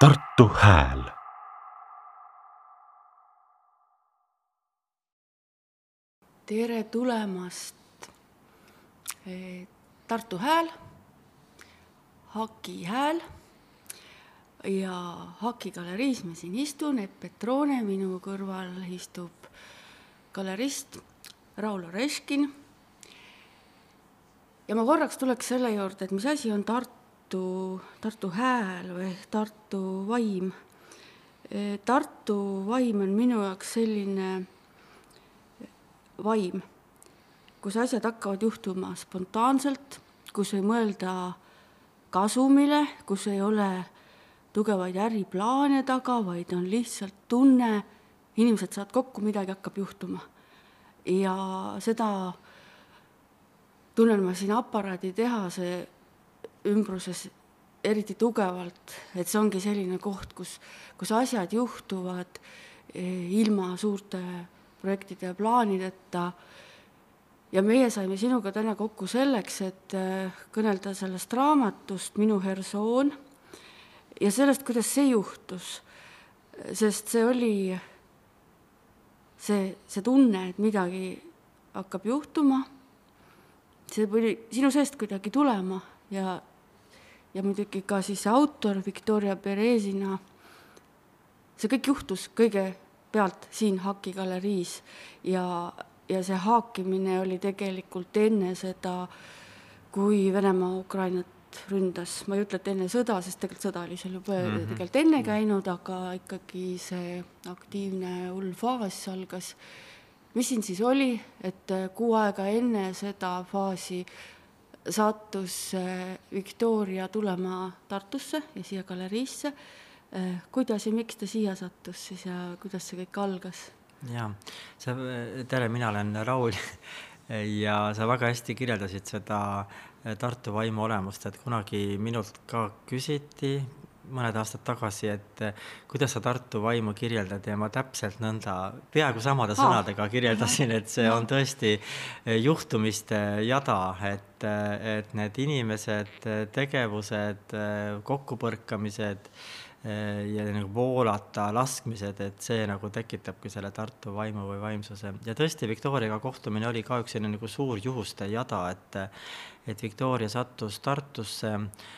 Tartu Hääl tere tulemast eh, Tartu Hääl, Haki Hääl ja Haki galeriis ma siin istun, Epp Petrone, minu kõrval istub galerist Raul Oreškin. ja ma korraks tuleks selle juurde, et mis asi on Tartu, Tartu Hääl või Tartu vaim. Eh, Tartu vaim on minu jaoks selline vaim, kus asjad hakkavad juhtuma spontaanselt, kus ei mõelda kasumile, kus ei ole tugevaid äriplaane taga, vaid on lihtsalt tunne, inimesed saavad kokku, midagi hakkab juhtuma. ja seda tunnen ma siin aparaaditehase ümbruses eriti tugevalt, et see ongi selline koht, kus, kus asjad juhtuvad eh, ilma suurte projektide ja plaanideta. ja meie saime sinuga täna kokku selleks, et äh, kõnelda sellest raamatust Minu Hersoon ja sellest, kuidas see juhtus. sest see oli see, see tunne, et midagi hakkab juhtuma, see tuli sinu seest kuidagi tulema ja, ja muidugi ka siis autor Victoria Perezina, see kõik juhtus kõige pealt siin Haki galeriis ja, ja see haakimine oli tegelikult enne seda, kui Venemaa Ukrainat ründas, ma ei ütle, et enne sõda, sest tegelikult sõda oli seal juba mm -hmm. tegelikult enne käinud, aga ikkagi see aktiivne hull faas algas. mis siin siis oli, et kuu aega enne seda faasi sattus Victoria tulema Tartusse ja siia galeriisse Äh, kuidas ja miks ta siia sattus siis ja kuidas see kõik algas? jaa, sa, tere, mina olen Raul ja sa väga hästi kirjeldasid seda äh, Tartu vaimu olemust, et kunagi minult ka küsiti mõned aastad tagasi, et äh, kuidas sa Tartu vaimu kirjeldad ja ma täpselt nõnda, peaaegu samade ah. sõnadega kirjeldasin, et see on tõesti juhtumiste jada, et, et need inimesed, tegevused, kokkupõrkamised Eh, ja nagu voolata laskmised, et see nagu tekitabki selle Tartu vaimu või vaimsuse. ja tõesti, Victoriaga kohtumine oli ka üks selline nagu suur juhuste jada, et et Victoria sattus Tartusse eh,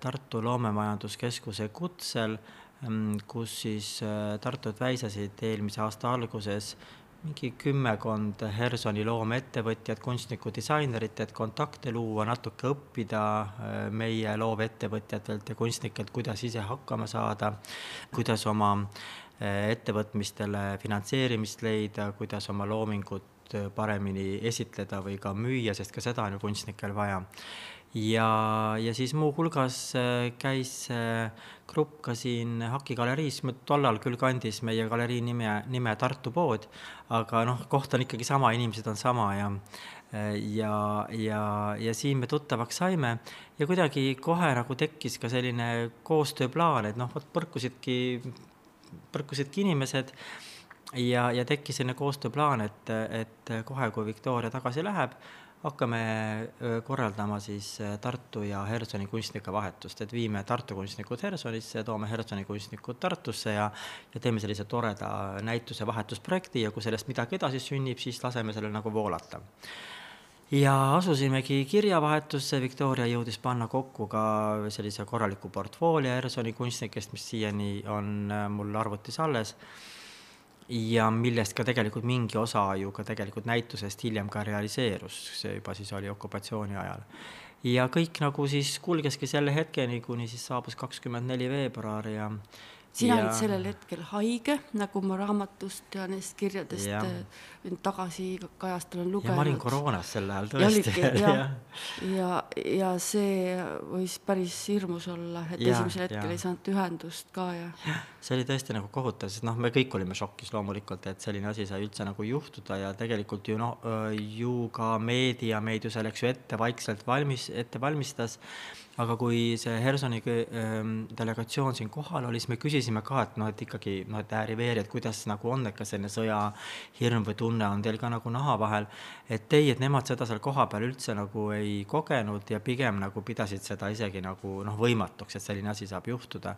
Tartu Loomemajanduskeskuse kutsel, mm, kus siis eh, Tartut väisasid eelmise aasta alguses mingi kümmekond Hersoni loomeettevõtjat, kunstnikku, disainerit, et kontakte luua, natuke õppida äh, meie loovettevõtjatelt ja kunstnikelt, kuidas ise hakkama saada, kuidas oma ettevõtmistele finantseerimist leida, kuidas oma loomingut paremini esitleda või ka müüa, sest ka seda on ju kunstnikel vaja ja, ja siis muuhulgas äh, käis grupp ka siin Haki galeriis, tollal küll kandis meie galerii nime, nime Tartu pood, aga noh, koht on ikkagi sama, inimesed on sama ja ja, ja, ja siin me tuttavaks saime. Ja kuidagi kohe nagu tekkis ka selline koostööplaan, et noh, vot põrkusidki, põrkusidki inimesed. Ja, ja tekkis selline koostööplaan, et, et kohe, kui Victoria tagasi läheb, hakkame korraldama siis Tartu ja Hersoni kunstnike vahetust, et viime Tartu kunstnikud Hersonisse, toome Hersoni kunstnikud Tartusse ja ja teeme sellise toreda näituse vahetusprojekti ja kui sellest midagi edasi sünnib, siis laseme sellel nagu voolata. ja asusimegi kirjavahetusse, Victoria jõudis panna kokku ka sellise korraliku portfoolio Hersoni kunstnikest, mis siiani on mul arvutis alles ja millest ka tegelikult mingi osa ju ka tegelikult näitusest hiljem ka realiseerus, see juba siis oli okupatsiooni ajal. ja kõik nagu siis kulgeski selle hetkeni, kuni siis saabus kakskümmend neli veebruar ja sina ja... olid sellel hetkel haige, nagu ma raamatust ja neist kirjadest ja. Äh, tagasi kajast olen lugenud. ma olin koroonas sel ajal tõesti. ja, ja, ja, ja see võis päris hirmus olla, et ja, esimesel hetkel ja. ei saanud ühendust ka ja. see oli tõesti nagu kohutav, sest noh, me kõik olime šokis loomulikult, et selline asi sai üldse nagu juhtuda ja tegelikult ju noh, ju ka meedia meid ju selleks ju ette vaikselt valmis, ette valmistas aga kui see Hersoni ähm, delegatsioon siin kohal oli, siis me küsisime ka, et noh, et ikkagi noh, et ääri-veeri, et kuidas nagu on, et kas selline sõjahirm või tunne on teil ka nagu naha vahel, et ei, et nemad seda seal kohapeal üldse nagu ei kogenud ja pigem nagu pidasid seda isegi nagu noh, võimatuks, et selline asi saab juhtuda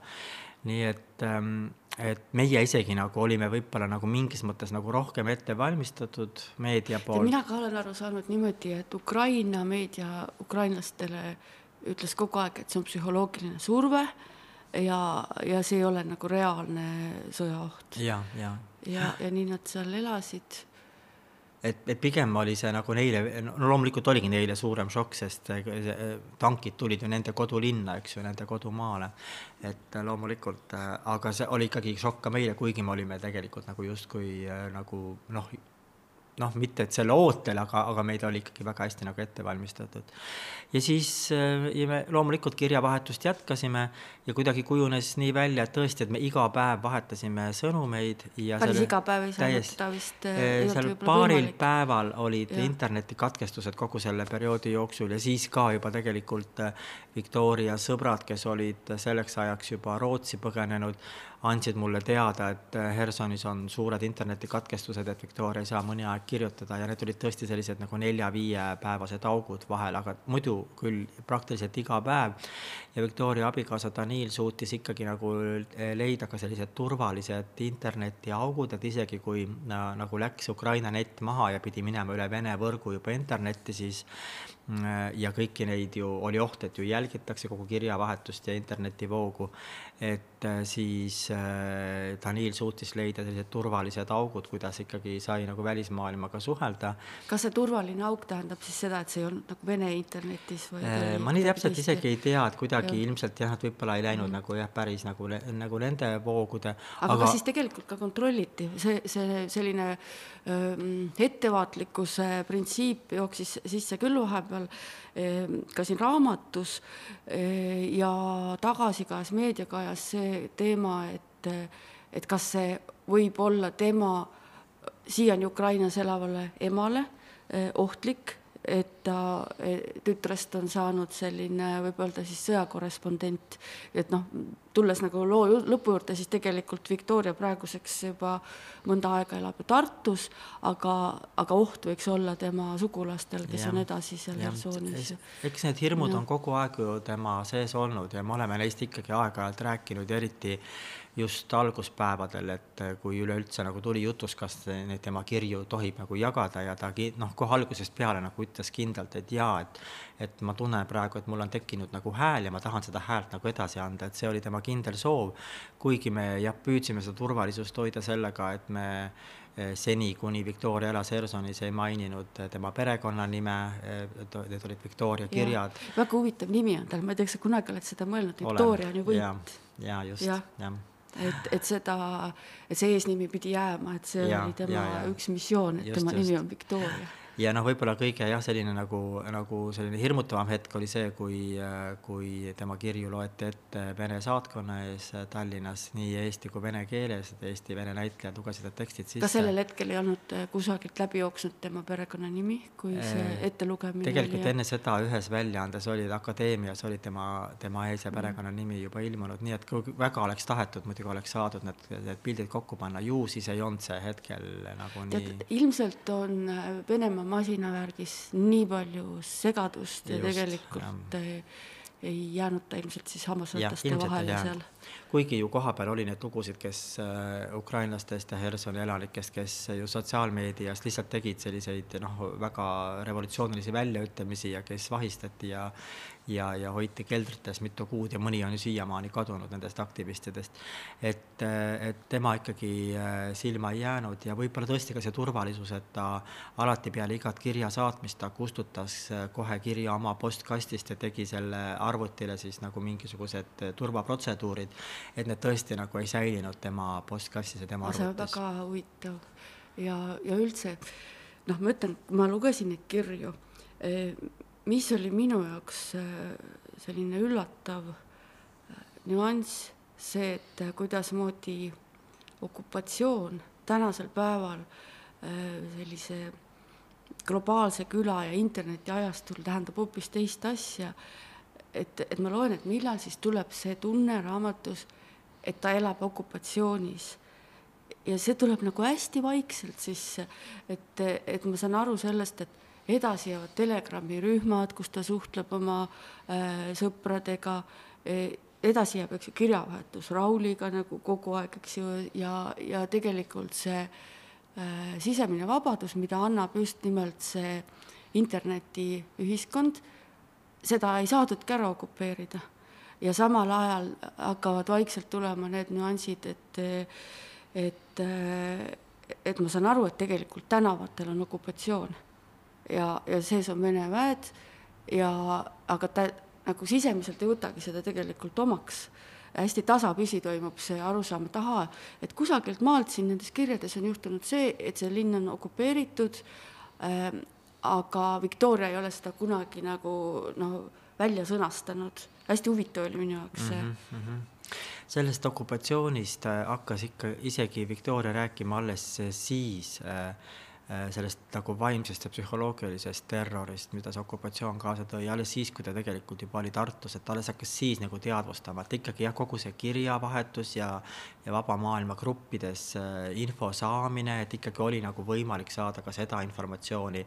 nii et, ähm, et meie isegi nagu olime võib-olla nagu mingis mõttes nagu rohkem ette valmistatud meedia poolt. mina ka olen aru saanud niimoodi, et Ukraina meedia ukrainlastele ütles kogu aeg, et see on psühholoogiline surve ja, ja see ei ole nagu reaalne sõjaoht. ja, ja. ja, ja, nii nad seal elasid et, et pigem oli see nagu neile, no loomulikult oligi neile suurem šokk, sest tankid tulid ju nende kodulinna, eks ju, nende kodumaale. et loomulikult, aga see oli ikkagi šokk ka meile, kuigi me olime tegelikult nagu justkui nagu noh, noh, mitte et selle ootel, aga, aga meid oli ikkagi väga hästi nagu ette valmistatud. ja siis äh, ja me loomulikult kirjavahetust jätkasime ja kuidagi kujunes nii välja, et tõesti, et me iga päev vahetasime sõnumeid ja päris selle, iga päev ei saanud seda vist äh, seal paaril võimalik. päeval olid ja. internetikatkestused kogu selle perioodi jooksul ja siis ka juba tegelikult äh, Victoria sõbrad, kes olid selleks ajaks juba Rootsi põgenenud, andsid mulle teada, et Hersonis on suured internetikatkestused, et Victoria ei saa mõni aeg kirjutada ja need olid tõesti sellised nagu nelja-viiepäevased augud vahel, aga muidu küll praktiliselt iga päev. ja Victoria abikaasa Daniil suutis ikkagi nagu leida ka sellised turvalised internetiaugud, et isegi kui nagu läks Ukraina net maha ja pidi minema üle Vene võrgu juba internetti, siis ja kõiki neid ju oli oht, et ju jälgitakse kogu kirjavahetust ja internetivoogu, et äh, siis äh, Daniil suutis leida sellised turvalised augud, kuidas ikkagi sai nagu välismaailmaga suhelda. kas see turvaline auk tähendab siis seda, et see ei olnud nagu Vene internetis või? Äh, ma nii täpselt isegi ei tea, et kuidagi ja. ilmselt jah, et võib-olla ei läinud mm. nagu jah, päris nagu, nagu nende voogude. aga kas siis tegelikult ka kontrolliti, see, see selline öö, ettevaatlikkuse printsiip jooksis sisse küll vahepeal, vahepeal ehm, ka siin raamatus eh, ja tagasikajas meediakajas see teema, et, et kas see võib olla tema siiani Ukrainas elavale emale eh, ohtlik et ta tütrest on saanud selline, võib öelda siis sõjakorrespondent, et noh, tulles nagu loo lõpu juurde, siis tegelikult Victoria praeguseks juba mõnda aega elab ju Tartus, aga, aga oht võiks olla tema sugulastel, kes ja, on edasi seal Hersoonis. eks need hirmud ja. on kogu aeg ju tema sees olnud ja me oleme neist ikkagi aeg-ajalt rääkinud eriti just alguspäevadel, et kui üleüldse nagu tuli jutuks, kas neid tema kirju tohib nagu jagada ja ta noh, kohe algusest peale nagu ütles kindlalt, et jaa, et et ma tunnen praegu, et mul on tekkinud nagu hääl ja ma tahan seda häält nagu edasi anda, et see oli tema kindel soov, kuigi me jah, püüdsime seda turvalisust hoida sellega, et me eh, seni, kuni Victoria elas Hersonis, ei maininud tema perekonnanime, eh, need olid Victoria kirjad. väga huvitav nimi on tal, ma ei tea, kas sa kunagi oled seda mõelnud, Victoria on ju võit. ja, ja just ja., jah et, et seda, et see eesnimi pidi jääma, et see ja, oli tema ja, ja. üks missioon, et just, tema just. nimi on Victoria ja noh, võib-olla kõige jah, selline nagu, nagu selline hirmutavam hetk oli see, kui, kui tema kirju loeti ette Vene saatkonna ees Tallinnas nii eesti kui vene keeles, et eesti-vene näitlejad lugesid need tekstid sisse. kas sellel hetkel ei olnud äh, kusagilt läbi jooksnud tema perekonnanimi, kui see ettelugemine tegelikult oli? enne seda ühes väljaandes olid Akadeemias olid tema, tema ees ja mm. perekonnanimi juba ilmunud, nii et kui väga oleks tahetud, muidugi oleks saadud need, need pildid kokku panna, ju siis ei olnud see hetkel nagu nii. ilmselt on äh, Venemaa Venemaa masinavärgis nii palju segadust ja Just, tegelikult jah. ei jäänud ta ilmselt siis hammasrataste vahele seal kuigi ju kohapeal oli neid lugusid, kes äh, ukrainlastest ja Hersoni elanikest, kes ju sotsiaalmeedias lihtsalt tegid selliseid noh, väga revolutsioonilisi väljaütlemisi ja kes vahistati ja ja, ja hoiti keldrites mitu kuud ja mõni on ju siiamaani kadunud nendest aktivistidest. et, et tema ikkagi äh, silma ei jäänud ja võib-olla tõesti ka see turvalisus, et ta alati peale igat kirja saatmist ta kustutas äh, kohe kirja oma postkastist ja tegi selle arvutile siis nagu mingisugused turvaprotseduurid et need tõesti nagu ei säilinud tema postkastis ja tema arvutis. see on väga huvitav. Ja, ja üldse noh, ma ütlen, ma lugesin neid kirju, eh, mis oli minu jaoks eh, selline üllatav eh, nüanss, see, et kuidasmoodi okupatsioon tänasel päeval sellise globaalse küla ja internetiajastul tähendab hoopis teist asja et, et ma loen, et millal siis tuleb see tunne raamatus, et ta elab okupatsioonis. ja see tuleb nagu hästi vaikselt sisse, et, et ma saan aru sellest, et edasi jäävad Telegrami rühmad, kus ta suhtleb oma äh, sõpradega e,, edasi jääb, eks ju, kirjavahetus Rauliga nagu kogu aeg, eks ju, ja, ja tegelikult see äh, sisemine vabadus, mida annab just nimelt see internetiühiskond, seda ei saadudki ära okupeerida. ja samal ajal hakkavad vaikselt tulema need nüansid, et, et, et ma saan aru, et tegelikult tänavatel on okupatsioon ja, ja sees on Vene väed ja aga ta nagu sisemiselt ei võtagi seda tegelikult omaks. hästi tasapisi toimub see arusaam, et ahaa, et kusagilt maalt siin nendes kirjades on juhtunud see, et see linn on okupeeritud äh,, aga Victoria ei ole seda kunagi nagu noh, välja sõnastanud. hästi huvitav oli minu jaoks see mm. -hmm. sellest okupatsioonist äh, hakkas ikka isegi Victoria rääkima alles siis äh, sellest nagu vaimsest ja psühholoogilisest terrorist, mida see okupatsioon kaasa tõi, alles siis, kui ta tegelikult juba oli Tartus, et alles hakkas siis nagu teadvustama, et ikkagi jah, kogu see kirjavahetus ja ja vaba maailma gruppides äh, info saamine, et ikkagi oli nagu võimalik saada ka seda informatsiooni,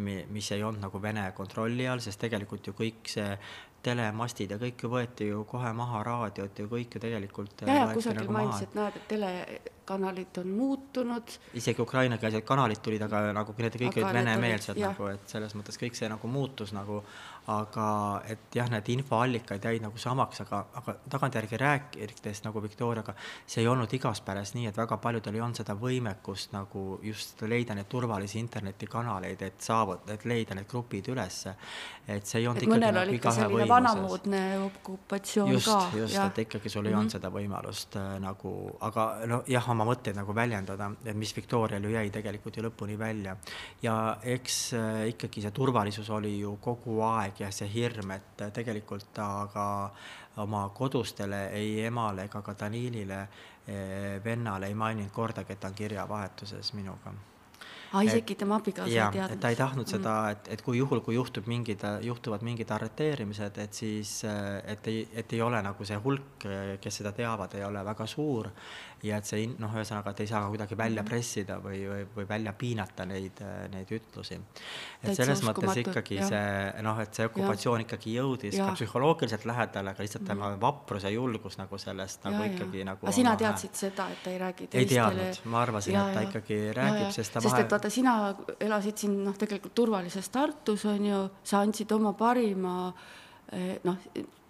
mis ei olnud nagu Vene kontrolli all, sest tegelikult ju kõik see telemastid ja kõik ju võeti ju kohe maha, raadiod ju kõik ju tegelikult ja, ja kusagil nagu mainis, et näed, et telekanalid on muutunud. isegi ukrainakeelsed kanalid tulid, aga nagu need kõik aga olid venemeelsed nagu, et selles mõttes kõik see nagu muutus nagu, aga et jah, need infoallikad jäid nagu samaks, aga, aga tagantjärgi rääkides nagu Victoriaga, see ei olnud igaspäras nii, et väga paljudel ei olnud seda võimekust nagu just leida neid turvalisi internetikanaleid, et saavutada, et leida need grupid ülesse. et see ei olnud et ikkagi nagu igaühe võimuses. vanamoodne okupatsioon just, ka. just, et ikkagi sul ei mm -hmm. olnud seda võimalust äh, nagu, aga no jah, oma mõtteid nagu väljendada, et mis Victorial ju jäi tegelikult ju lõpuni välja. ja eks äh, ikkagi see turvalisus oli ju kogu aeg ja see hirm, et tegelikult ta ka oma kodustele, ei emale ega ka Danilile, eh, vennale ei maininud kordagi, et ta on kirjavahetuses minuga aa, isegi tema abikaasa ei teadnud? ta ei tahtnud mm. seda, et, et kui juhul, kui juhtub mingid, juhtuvad mingid arreteerimised, et siis, et ei, et ei ole nagu see hulk, kes seda teavad, ei ole väga suur ja et see noh, ühesõnaga, et ei saa kuidagi välja mhm. pressida või, või, või välja piinata neid, neid ütlusi. et selles mõttes ikkagi ja. see noh, et see okupatsioon ja. ikkagi jõudis ja. ka psühholoogiliselt lähedale, aga lihtsalt tema mm. vaprus ja julgus nagu sellest ja, nagu ja. ikkagi nagu aga sina teadsid seda, et ta ei räägi teistele? ei teadnud, ma arvasin, et ta ikkagi räägib, sest ta sest vahel... et vaata, sina elasid siin noh, tegelikult turvalises Tartus on ju, sa andsid oma parima eh, noh,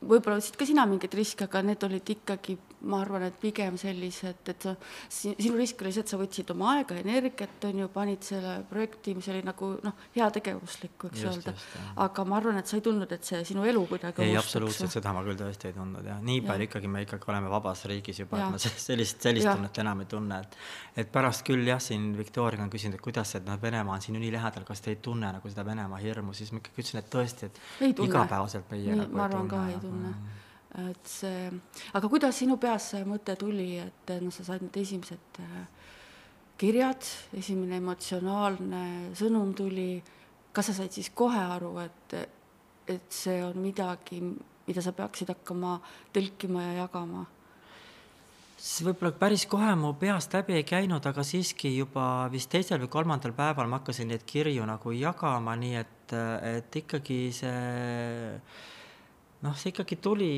võib-olla võtsid ka sina mingeid riske, aga need olid ikkagi ma arvan, et pigem sellised, et sa, sinu risk oli see, et sa võtsid oma aega, energiat, on ju, panid selle projekti, mis oli nagu noh, heategevuslik, võiks just, öelda. aga ma arvan, et sa ei tundnud, et see sinu elu kuidagi ei, absoluutselt, seda ma küll tõesti ei tundnud jah, nii palju ja. ikkagi me ikkagi oleme vabas riigis juba, et ma sellist, sellist ja. tunnet enam ei tunne, et et pärast küll jah, siin Viktoriaga on küsinud, et kuidas, et noh, Venemaa on siin ju nii lähedal, kas te ei tunne nagu seda Venemaa hirmu, siis ma ikkagi ütlesin, et tõesti, et igapäevaselt meie nii, nagu ei tunne mm et see, aga kuidas sinu peas see mõte tuli, et noh, sa said need esimesed äh, kirjad, esimene emotsionaalne sõnum tuli, kas sa said siis kohe aru, et, et see on midagi, mida sa peaksid hakkama tõlkima ja jagama? see võib-olla päris kohe mu peast läbi ei käinud, aga siiski juba vist teisel või kolmandal päeval ma hakkasin neid kirju nagu jagama, nii et, et ikkagi see noh, see ikkagi tuli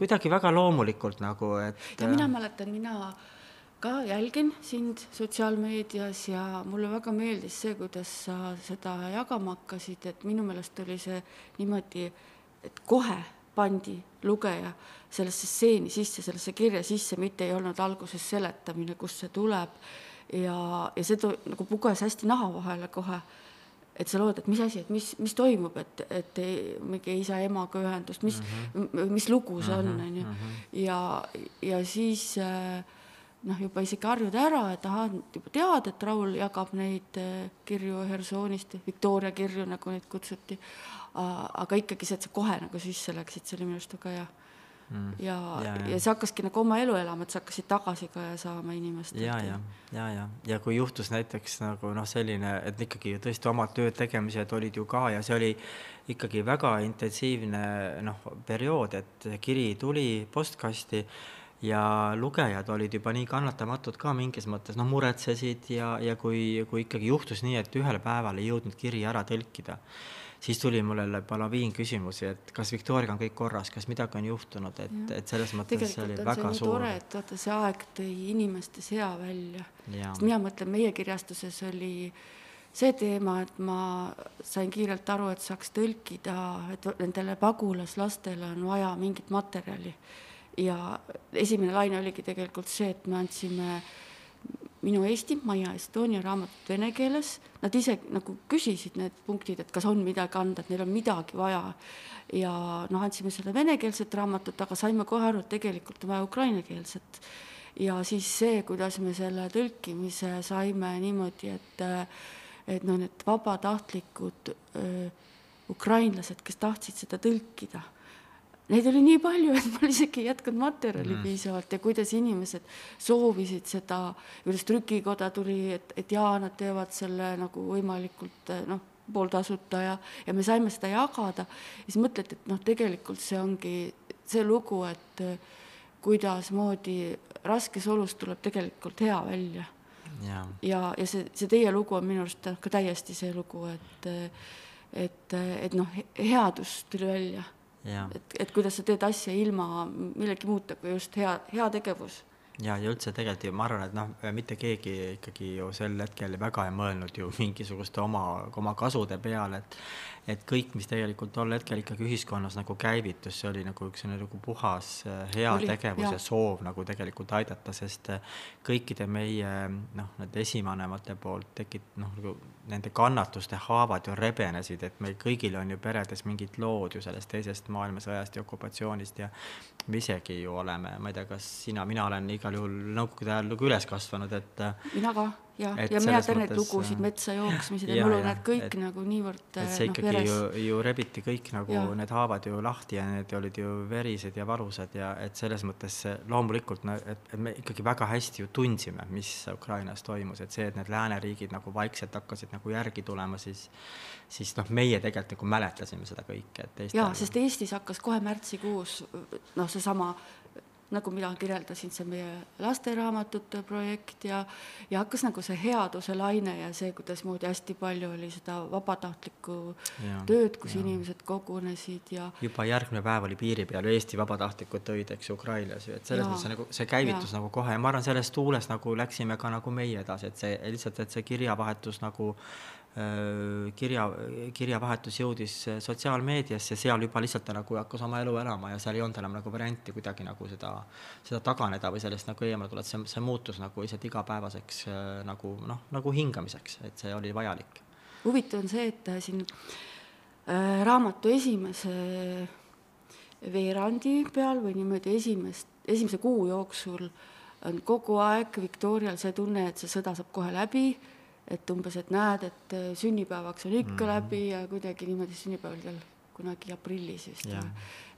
kuidagi väga loomulikult nagu, et. ja mina mäletan, mina ka jälgin sind sotsiaalmeedias ja mulle väga meeldis see, kuidas sa seda jagama hakkasid, et minu meelest oli see niimoodi, et kohe pandi lugeja sellesse stseeni sisse, sellesse kirja sisse, mitte ei olnud alguses seletamine, kust see tuleb. ja, ja see to, nagu puges hästi naha vahele kohe et sa lood, et mis asi, et mis, mis toimub, et, et ei, mingi isa-emaga ühendust, mis mm, -hmm. mis lugu see on, mhm, on ju. Mhm. ja, ja siis äh, noh, juba isegi harjud ära, et ahah, juba tead, et Raul jagab neid äh, kirju Hersoonist, Victoria kirju, nagu neid kutsuti. aga ikkagi see, et sa kohe nagu sisse läksid, see oli minu arust väga hea mm. ja, ja, ja. ja see hakkaski nagu oma elu elama, et sa hakkasid tagasi ka saama inimestelt. ja, ja, ja, ja, ja kui juhtus näiteks nagu noh, selline, et ikkagi tõesti omad tööd tegemised olid ju ka ja see oli ikkagi väga intensiivne noh, periood, et kiri tuli postkasti ja lugejad olid juba nii kannatamatud ka mingis mõttes, noh, muretsesid ja, ja kui, kui ikkagi juhtus nii, et ühel päeval ei jõudnud kiri ära tõlkida siis tuli mulle juba laviin küsimusi, et kas Viktoriaga on kõik korras, kas midagi on juhtunud, et, et selles mõttes Tegelikult see oli väga see suur. tore, et vaata, see aeg tõi inimestes hea välja. sest mina mõtlen, meie kirjastuses oli see teema, et ma sain kiirelt aru, et saaks tõlkida, et nendele pagulaslastele on vaja mingit materjali. ja esimene laine oligi tegelikult see, et me andsime äh, Minu Eesti, Maia Estonia raamatut vene keeles, nad ise nagu küsisid need punktid, et kas on midagi anda, et neil on midagi vaja. ja noh, andsime seda venekeelset raamatut, aga saime kohe aru, et tegelikult on vaja ukrainakeelset. ja siis see, kuidas me selle tõlkimise saime niimoodi, et et noh, need vabatahtlikud öö, ukrainlased, kes tahtsid seda tõlkida Neid oli nii palju, et mul isegi ei jätkunud materjali mm. piisavalt ja kuidas inimesed soovisid seda, kuidas trükikoda tuli, et, et jaa, nad teevad selle nagu võimalikult noh, pooltasuta ja, ja me saime seda jagada. ja siis mõtleti, et noh, tegelikult see ongi see lugu, et kuidasmoodi raskes olus tuleb tegelikult hea välja. ja, ja, ja see, see teie lugu on minu arust ka täiesti see lugu, et et, et noh, headus tuli välja et, et kuidas sa teed asja ilma millegi muuta kui just hea, heategevus ja, ja üldse tegelikult ju ma arvan, et noh, mitte keegi ikkagi ju sel hetkel väga ei mõelnud ju mingisuguste oma, oma kasude peale, et et kõik, mis tegelikult tol hetkel ikkagi ühiskonnas nagu käivitus, see oli nagu üks nagu puhas heategevus ja. ja soov nagu tegelikult aidata, sest äh, kõikide meie noh, need esivanemate poolt tekit-, noh, nagu nende kannatuste haavad ju rebenesid, et meil kõigil on ju peredes mingid lood ju sellest teisest maailmasõjast ja okupatsioonist ja me isegi ju oleme, ma ei tea, kas sina, mina olen igal juhul nõukogude ajal nagu üles kasvanud, et mina ka ja, ja mina tean neid lugusid, äh, metsa jooksmised ja, ja mul on need kõik et, nagu niivõrd et see no, ikkagi veres. ju, ju rebiti kõik nagu ja. need haavad ju lahti ja need olid ju verised ja valusad ja et selles mõttes loomulikult no et, et me ikkagi väga hästi ju tundsime, mis Ukrainas toimus, et see, et need lääneriigid nagu vaikselt hakkasid nagu järgi tulema, siis siis noh, meie tegelikult nagu mäletasime seda kõike, et jaa, sest Eestis hakkas kohe märtsikuus noh, seesama nagu mina kirjeldasin, see meie lasteraamatute projekt ja ja hakkas nagu see headuse laine ja see, kuidasmoodi hästi palju oli seda vabatahtlikku ja, tööd, kus ja. inimesed kogunesid ja juba järgmine päev oli piiri peal Eesti vabatahtlikud tõid, eks ju, Ukrainas ju, et selles mõttes nagu see käivitus ja. nagu kohe ja ma arvan, sellest tuulest nagu läksime ka nagu meie edasi, et see lihtsalt, et see kirjavahetus nagu kirja, kirjavahetus jõudis sotsiaalmeediasse, seal juba lihtsalt ta nagu hakkas oma elu elama ja seal ei olnud enam nagu varianti kuidagi nagu seda, seda taganeda või sellest nagu eemale tulla, et see, see muutus nagu lihtsalt igapäevaseks äh, nagu noh, nagu hingamiseks, et see oli vajalik. huvitav on see, et siin äh, raamatu esimese veerandi peal või niimoodi esimest, esimese kuu jooksul on kogu aeg Viktorial see tunne, et see sõda saab kohe läbi et umbes, et näed, et äh, sünnipäevaks on ikka mm -hmm. läbi ja kuidagi niimoodi sünnipäev oli tal kunagi aprillis vist yeah..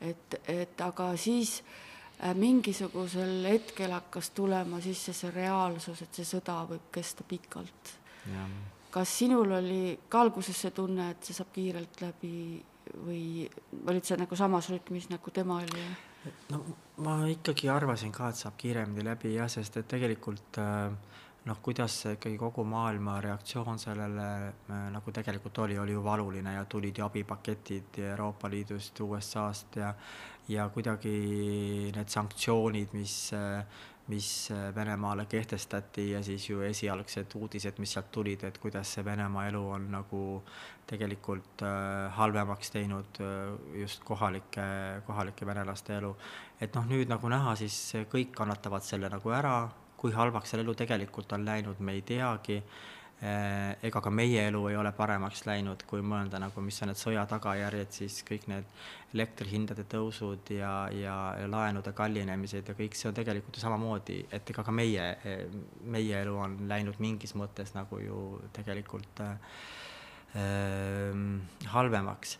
et, et aga siis äh, mingisugusel hetkel hakkas tulema sisse see reaalsus, et see sõda võib kesta pikalt yeah.. kas sinul oli ka alguses see tunne, et see saab kiirelt läbi või olid sa nagu samas rütmis, nagu tema oli? no ma ikkagi arvasin ka, et saab kiiremini läbi jah, sest et tegelikult äh, noh, kuidas ikkagi kogu maailma reaktsioon sellele äh, nagu tegelikult oli, oli ju valuline ja tulid ju abipaketid Euroopa Liidust, USA-st ja ja kuidagi need sanktsioonid, mis mis Venemaale kehtestati ja siis ju esialgsed uudised, mis sealt tulid, et kuidas see Venemaa elu on nagu tegelikult äh, halvemaks teinud äh, just kohalike, kohalike venelaste elu. et noh, nüüd nagu näha, siis kõik kannatavad selle nagu ära, kui halvaks seal elu tegelikult on läinud, me ei teagi, eh, ega ka meie elu ei ole paremaks läinud, kui mõelda nagu, mis on need sõja tagajärjed, siis kõik need elektrihindade tõusud ja, ja, ja laenude kallinemised ja kõik see on tegelikult ju samamoodi, et ega ka meie, meie elu on läinud mingis mõttes nagu ju tegelikult äh, halvemaks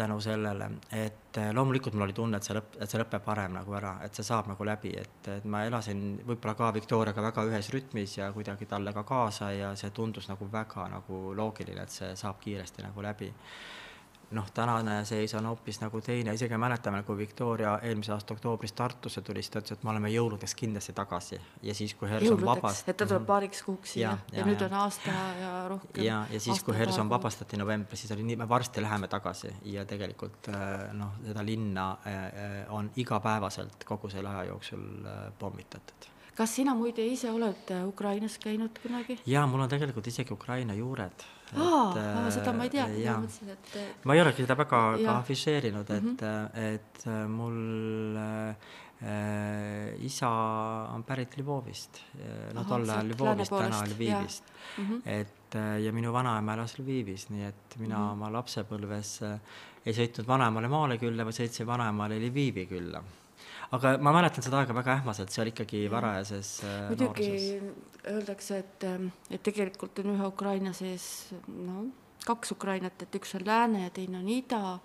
tänu sellele, et äh, loomulikult mul oli tunne, et see lõpp, et see lõpeb varem nagu ära, et see saab nagu läbi, et, et ma elasin võib-olla ka Victoriaga väga ühes rütmis ja kuidagi talle ka kaasa ja see tundus nagu väga nagu loogiline, et see saab kiiresti nagu läbi noh, tänane seis on hoopis nagu teine, isegi mäletame, kui Victoria eelmise aasta oktoobris Tartusse tuli, siis ta ütles, et me oleme jõuludeks kindlasti tagasi ja siis, kui Hers on vabast-. et ta tuleb mhm. paariks kuuks siia ja, ja, ja nüüd ja. on aasta ja rohkem. ja, ja siis, kui Herson vabastati novembris, siis oli nii, me varsti läheme tagasi ja tegelikult äh, noh, seda linna äh, äh, on igapäevaselt kogu selle aja jooksul pommitatud kas sina muide ise oled Ukrainas käinud kunagi? jaa, mul on tegelikult isegi Ukraina juured aa, seda ma ei teadnud, ma mõtlesin, et, ma ei olegi seda väga ka afišeerinud, et mm, -hmm. et äh, mul äh, isa on pärit Lvovist, no tol ajal Lvovist, täna Lvivist. Mm -hmm. et äh, ja minu vanaema elas Lvivis, nii et mina mm -hmm. oma lapsepõlves ei sõitnud vanaemale maale külla, vaid sõitsin vanaemale Lvivi külla aga ma mäletan seda aega väga ähmaselt, see oli ikkagi varajases äh, muidugi öeldakse, et, ähm, et tegelikult on ühe Ukraina sees no kaks Ukrainat, et üks on lääne ja teine on ida,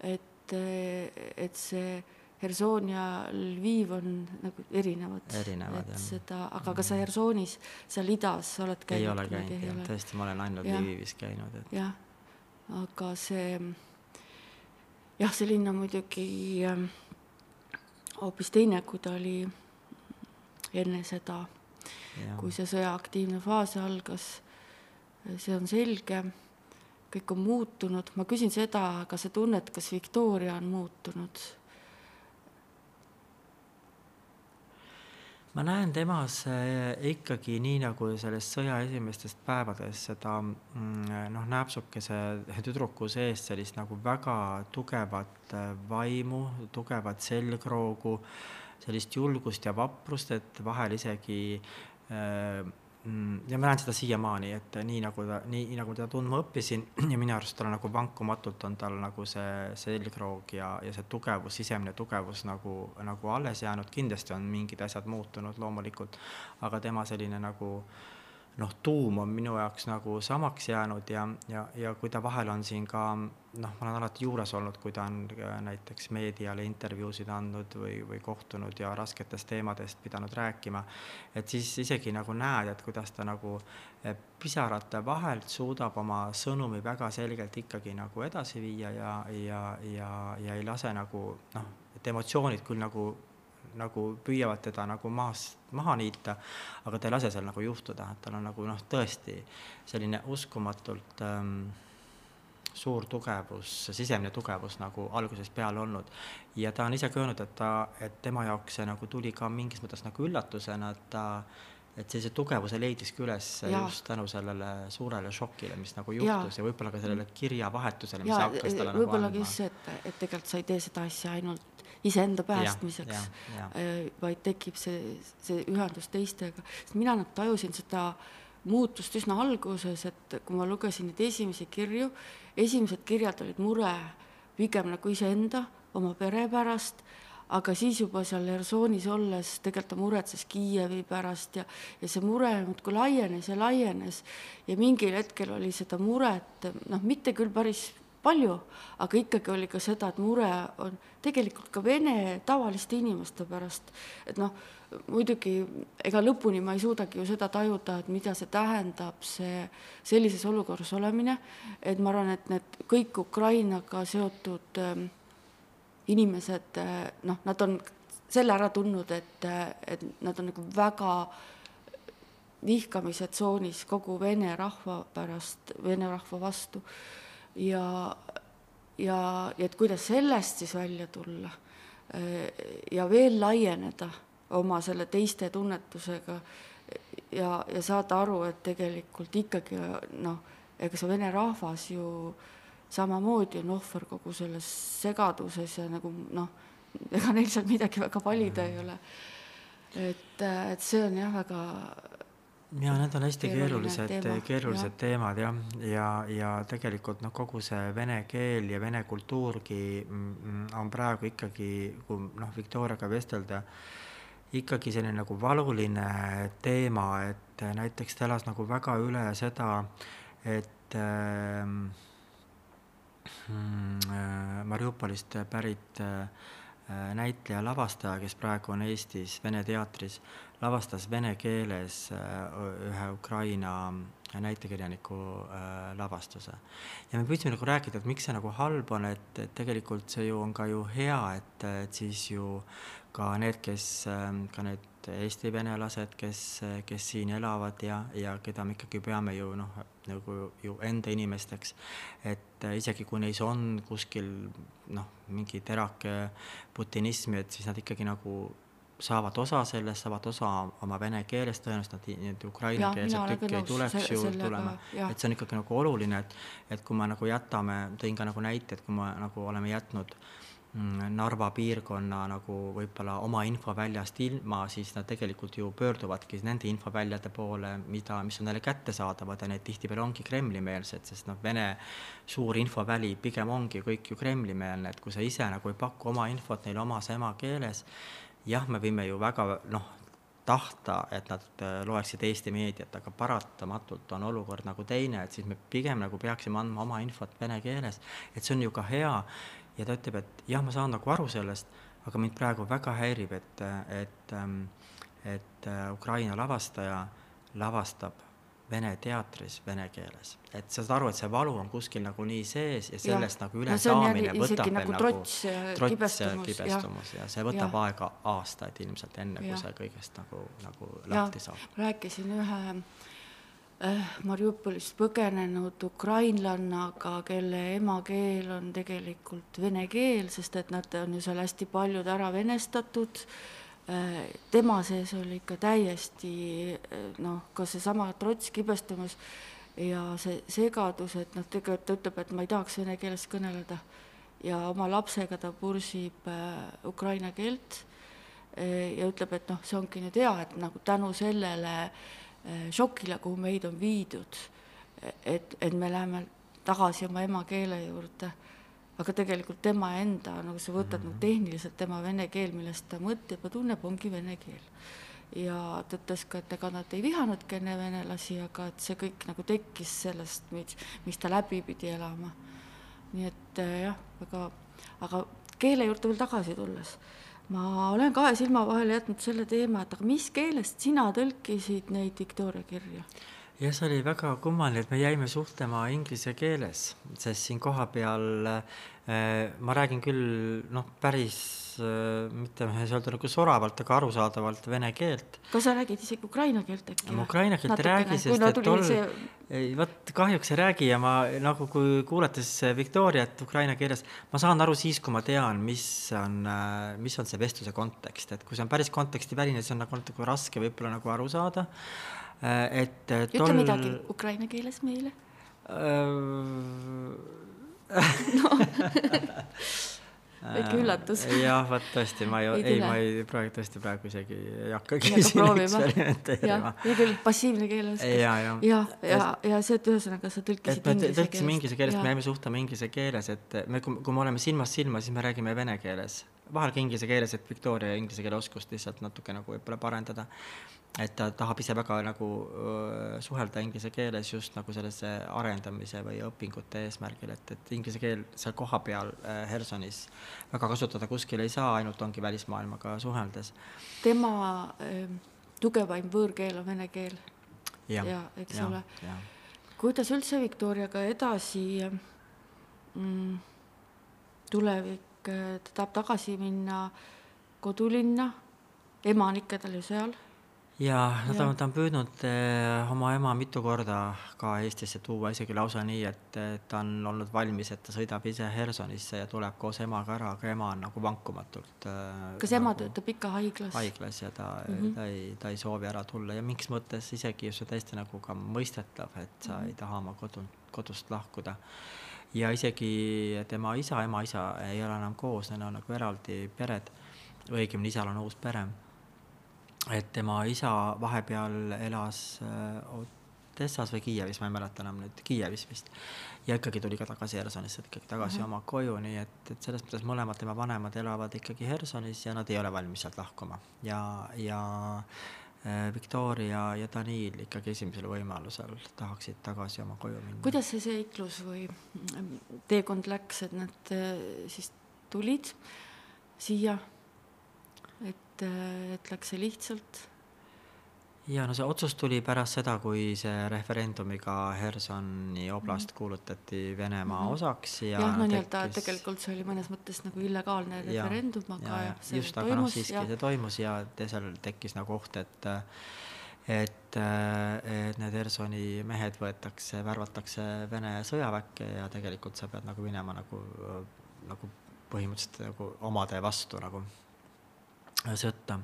et, äh, et see Herson ja Lviv on nagu erinevad. erinevad, jah. seda, aga kas sa Hersonis, seal idas oled käinud? ei ole käinud, jah, tõesti, ma olen ainult. Lvivis käinud, et. jah, aga see, jah, see linn on muidugi äh, hoopis teine, kui ta oli enne seda, kui see sõja aktiivne faas algas. see on selge, kõik on muutunud, ma küsin seda, kas sa tunned, kas Victoria on muutunud? Ma näen temas eh, ikkagi nii nagu sellest sõja esimestest päevadest seda mm, noh, nääpsukese tüdruku sees sellist nagu väga tugevat eh, vaimu, tugevat selgroogu, sellist julgust ja vaprust, et vahel isegi äh, ja ma näen seda siiamaani, et nii nagu ta, nii nagu teda tundma õppisin ja minu arust tal nagu vankumatult on tal nagu see selgroog ja, ja see tugevus, sisemine tugevus nagu, nagu alles jäänud, kindlasti on mingid asjad muutunud loomulikult, aga tema selline nagu äh, noh, tuum on minu jaoks nagu samaks jäänud ja, ja, ja kui ta vahel on siin ka noh, ma olen alati juures olnud, kui ta on äh, näiteks meediale intervjuusid andnud või, või kohtunud ja rasketest teemadest pidanud rääkima, et siis isegi nagu näed, et kuidas ta nagu äh, pisarate vahelt suudab oma sõnumi väga selgelt ikkagi nagu edasi viia ja, ja, ja, ja ei lase nagu noh, et emotsioonid küll nagu nagu püüavad teda nagu maast maha niita, aga ta ei lase seal nagu juhtuda, et tal on nagu noh, tõesti selline uskumatult ähm, suur tugevus, sisemine tugevus nagu algusest peale olnud. ja ta on ise ka öelnud, et ta, et tema jaoks see nagu tuli ka mingis mõttes nagu üllatusena, et ta et sellise tugevuse leidiski üles ja. just tänu sellele suurele šokile, mis nagu juhtus ja, ja võib-olla ka sellele kirjavahetusele, mis ja, hakkas talle nagu andma. just see, et, et tegelikult sa ei tee seda asja ainult iseenda päästmiseks, äh, vaid tekib see, see ühendus teistega, sest mina nagu tajusin seda muutust üsna alguses, et kui ma lugesin neid esimesi kirju, esimesed kirjad olid mure pigem nagu iseenda, oma pere pärast, aga siis juba seal Hersoonis olles tegelikult ta muretses Kiievi pärast ja, ja see mure muudkui laienes ja laienes. Ja mingil hetkel oli seda muret, noh, mitte küll päris palju, aga ikkagi oli ka seda, et mure on tegelikult ka vene tavaliste inimeste pärast, et noh, muidugi ega lõpuni ma ei suudagi ju seda tajuda, et mida see tähendab, see sellises olukorras olemine, et ma arvan, et need kõik Ukrainaga seotud äh, inimesed äh, noh, nad on selle ära tundnud, et, et nad on nagu väga vihkamise tsoonis kogu vene rahva pärast, vene rahva vastu. Ja, ja, ja et kuidas sellest siis välja tulla ja veel laieneda oma selle teiste tunnetusega ja, ja saada aru, et tegelikult ikkagi noh, ega see vene rahvas ju samamoodi on ohver kogu selles segaduses ja nagu noh, ega neil seal midagi väga valida ei ole. et, et see on jah, väga ja need on hästi keerulised, keerulised ja. teemad jah, ja, ja tegelikult noh, kogu see vene keel ja vene kultuurgi mm, mm, on praegu ikkagi, kui noh, Viktoriaga vestelda, ikkagi selline nagu valuline teema, et näiteks ta elas nagu väga üle seda, et äh, Mariupolist pärit näitleja, lavastaja, kes praegu on Eestis Vene teatris, lavastas vene keeles ühe Ukraina näitekirjaniku äh, lavastuse. ja me püüdsime nagu rääkida, et miks see nagu halb on, et, et tegelikult see ju on ka ju hea, et, et siis ju ka need, kes, ka need Eesti venelased, kes, kes siin elavad ja, ja keda me ikkagi peame ju noh, nagu ju enda inimesteks, et isegi kui neis on kuskil noh, mingi terake putinismi, et siis nad ikkagi nagu saavad osa sellest, saavad osa oma vene keelest, tõenäoliselt nad nii-öelda ukrainakeelset tükki ei tuleks ju tulema, et see on ikkagi nagu oluline, et et kui me nagu jätame, tõin ka nagu näite, et kui me nagu oleme jätnud mm, Narva piirkonna nagu võib-olla oma infoväljast ilma, siis nad tegelikult ju pöörduvadki nende infoväljade poole, mida, mis on neile kättesaadavad ja need tihtipeale ongi Kremli-meelsed, sest noh, Vene suur infoväli pigem ongi kõik ju Kremli-meelne, et kui sa ise nagu ei paku oma infot neile omas emakeeles, jah, me võime ju väga noh, tahta, et nad äh, loeksid Eesti meediat, aga paratamatult on olukord nagu teine, et siis me pigem nagu peaksime andma oma infot vene keeles, et see on ju ka hea. Ja ta ütleb, et jah, ma saan nagu aru sellest, aga mind praegu väga häirib, et, et, ähm, et äh, Ukraina lavastaja lavastab vene teatris vene keeles. et sa saad aru, et see valu on kuskil nagu nii sees ja sellest ja. nagu ülesaamine no, võtab veel nagu trots, trots kibestumus, kibestumus ja. ja see võtab ja. aega aastaid ilmselt, enne ja. kui see kõigest nagu, nagu lahti saab. rääkisin ühe äh, Mariupolist põgenenud ukrainlannaga, kelle emakeel on tegelikult vene keel, sest et nad on ju seal hästi paljud ära venestatud. Äh,, Äh, tema sees oli ikka täiesti äh, noh, ka seesama trots, kibestumus ja see segadus, et noh, tegelikult ta ütleb, et ma ei tahaks vene keeles kõneleda. Ja oma lapsega ta pursib äh, ukraina keelt äh, ja ütleb, et noh, see ongi nüüd hea, et nagu tänu sellele äh, šokile, kuhu meid on viidud, et, et me läheme tagasi oma emakeele juurde aga tegelikult tema enda, nagu sa võtad mm -hmm. nagu tehniliselt tema vene keel, millest ta mõtleb ja tunneb, ongi vene keel. ja ta ütles ka, et ega nad ei vihanudki enne venelasi, aga et see kõik nagu tekkis sellest, mis, mis ta läbi pidi elama. nii et äh, jah, aga, aga keele juurde veel tagasi tulles, ma olen kahe silma vahele jätnud selle teema, et aga mis keelest sina tõlkisid neid Victoria kirju? jah, see oli väga kummaline, et me jäime suhtlema inglise keeles, sest siin kohapeal äh, ma räägin küll noh, päris mitte ma ei saa öelda nagu soravalt, aga arusaadavalt vene keelt. kas sa räägid isegi ukraina keelt äkki? ma ukraina keelt ei räägi, sest et tol see... ei vot kahjuks ei räägi ja ma nagu kui kuulates Victoriat ukraina keeles, ma saan aru siis, kui ma tean, mis on, äh, mis on see vestluse kontekst, et kui see on päris kontekstiväline, siis on nagu natuke raske võib-olla nagu aru saada. Äh, et tol... ütle midagi ukraina keeles meile väike üllatus. jah, vot tõesti, ma ei, ei, ma ei praegu tõesti praegu isegi ei hakkagi siin eksperimenteerima. hea küll, passiivne keeleoskus. ja, ja, ja, ja, ja see, et ühesõnaga sa tõlkisid inglise keelest. tõlkisime inglise keelest, me jäime suhtlema inglise keeles, et me, kui me oleme silmast silma, siis me räägime vene keeles. Vahel ka inglise keeles, et Victoria inglise keele oskust lihtsalt natuke nagu võib-olla parandada et ta tahab ise väga nagu suhelda inglise keeles just nagu sellise arendamise või õpingute eesmärgil, et, et inglise keel seal kohapeal Hersonis väga kasutada kuskil ei saa, ainult ongi välismaailmaga suheldes. tema tugevaim võõrkeel on vene keel. ja, ja, eks ja, ole. kuidas üldse Viktoriaga edasi mm, tulevik, ta tahab tagasi minna kodulinna, ema on ikka tal ju seal jaa, no ta on, ta on püüdnud eh, oma ema mitu korda ka Eestisse tuua, isegi lausa nii, et ta on olnud valmis, et ta sõidab ise Hersonisse ja tuleb koos emaga ära, aga ema on nagu vankumatult kas ema nagu töötab ikka haiglas? haiglas ja ta mm, -hmm. ta ei, ta ei soovi ära tulla ja mingis mõttes isegi see täiesti nagu ka mõistetav, et sa mm -hmm. ei taha oma kodu, kodust lahkuda. Ja isegi tema isa, ema isa ei ole enam koos, neil on nagu eraldi pered, õigemini isal on uus pere et tema isa vahepeal elas äh, Odessas või Kiievis, ma ei mäleta enam nüüd, Kiievis vist. ja ikkagi tuli ka tagasi Hersonisse, ikkagi tagasi mm -hmm. oma koju, nii et, et selles mõttes mõlemad tema vanemad elavad ikkagi Hersonis ja nad ei ole valmis sealt lahkuma ja, ja Victoria ja Daniil ikkagi esimesel võimalusel tahaksid tagasi oma koju minna. kuidas see seiklus või mm, teekond läks, et nad äh, siis tulid siia, et, et läks see lihtsalt? Ja no see otsus tuli pärast seda, kui see referendumiga Hersoni oblast mm -hmm. kuulutati Venemaa mm -hmm. osaks ja jah, no nii-öelda tekkis... tegelikult see oli mõnes mõttes nagu illegaalne referendum, aga ja, ja, see just, toimus. No, siiski ja... see toimus ja seal tekkis nagu oht, et et, et need Hersoni mehed võetakse, värvatakse Vene sõjaväkke ja tegelikult sa pead nagu minema nagu, nagu põhimõtteliselt nagu omade vastu nagu sõtta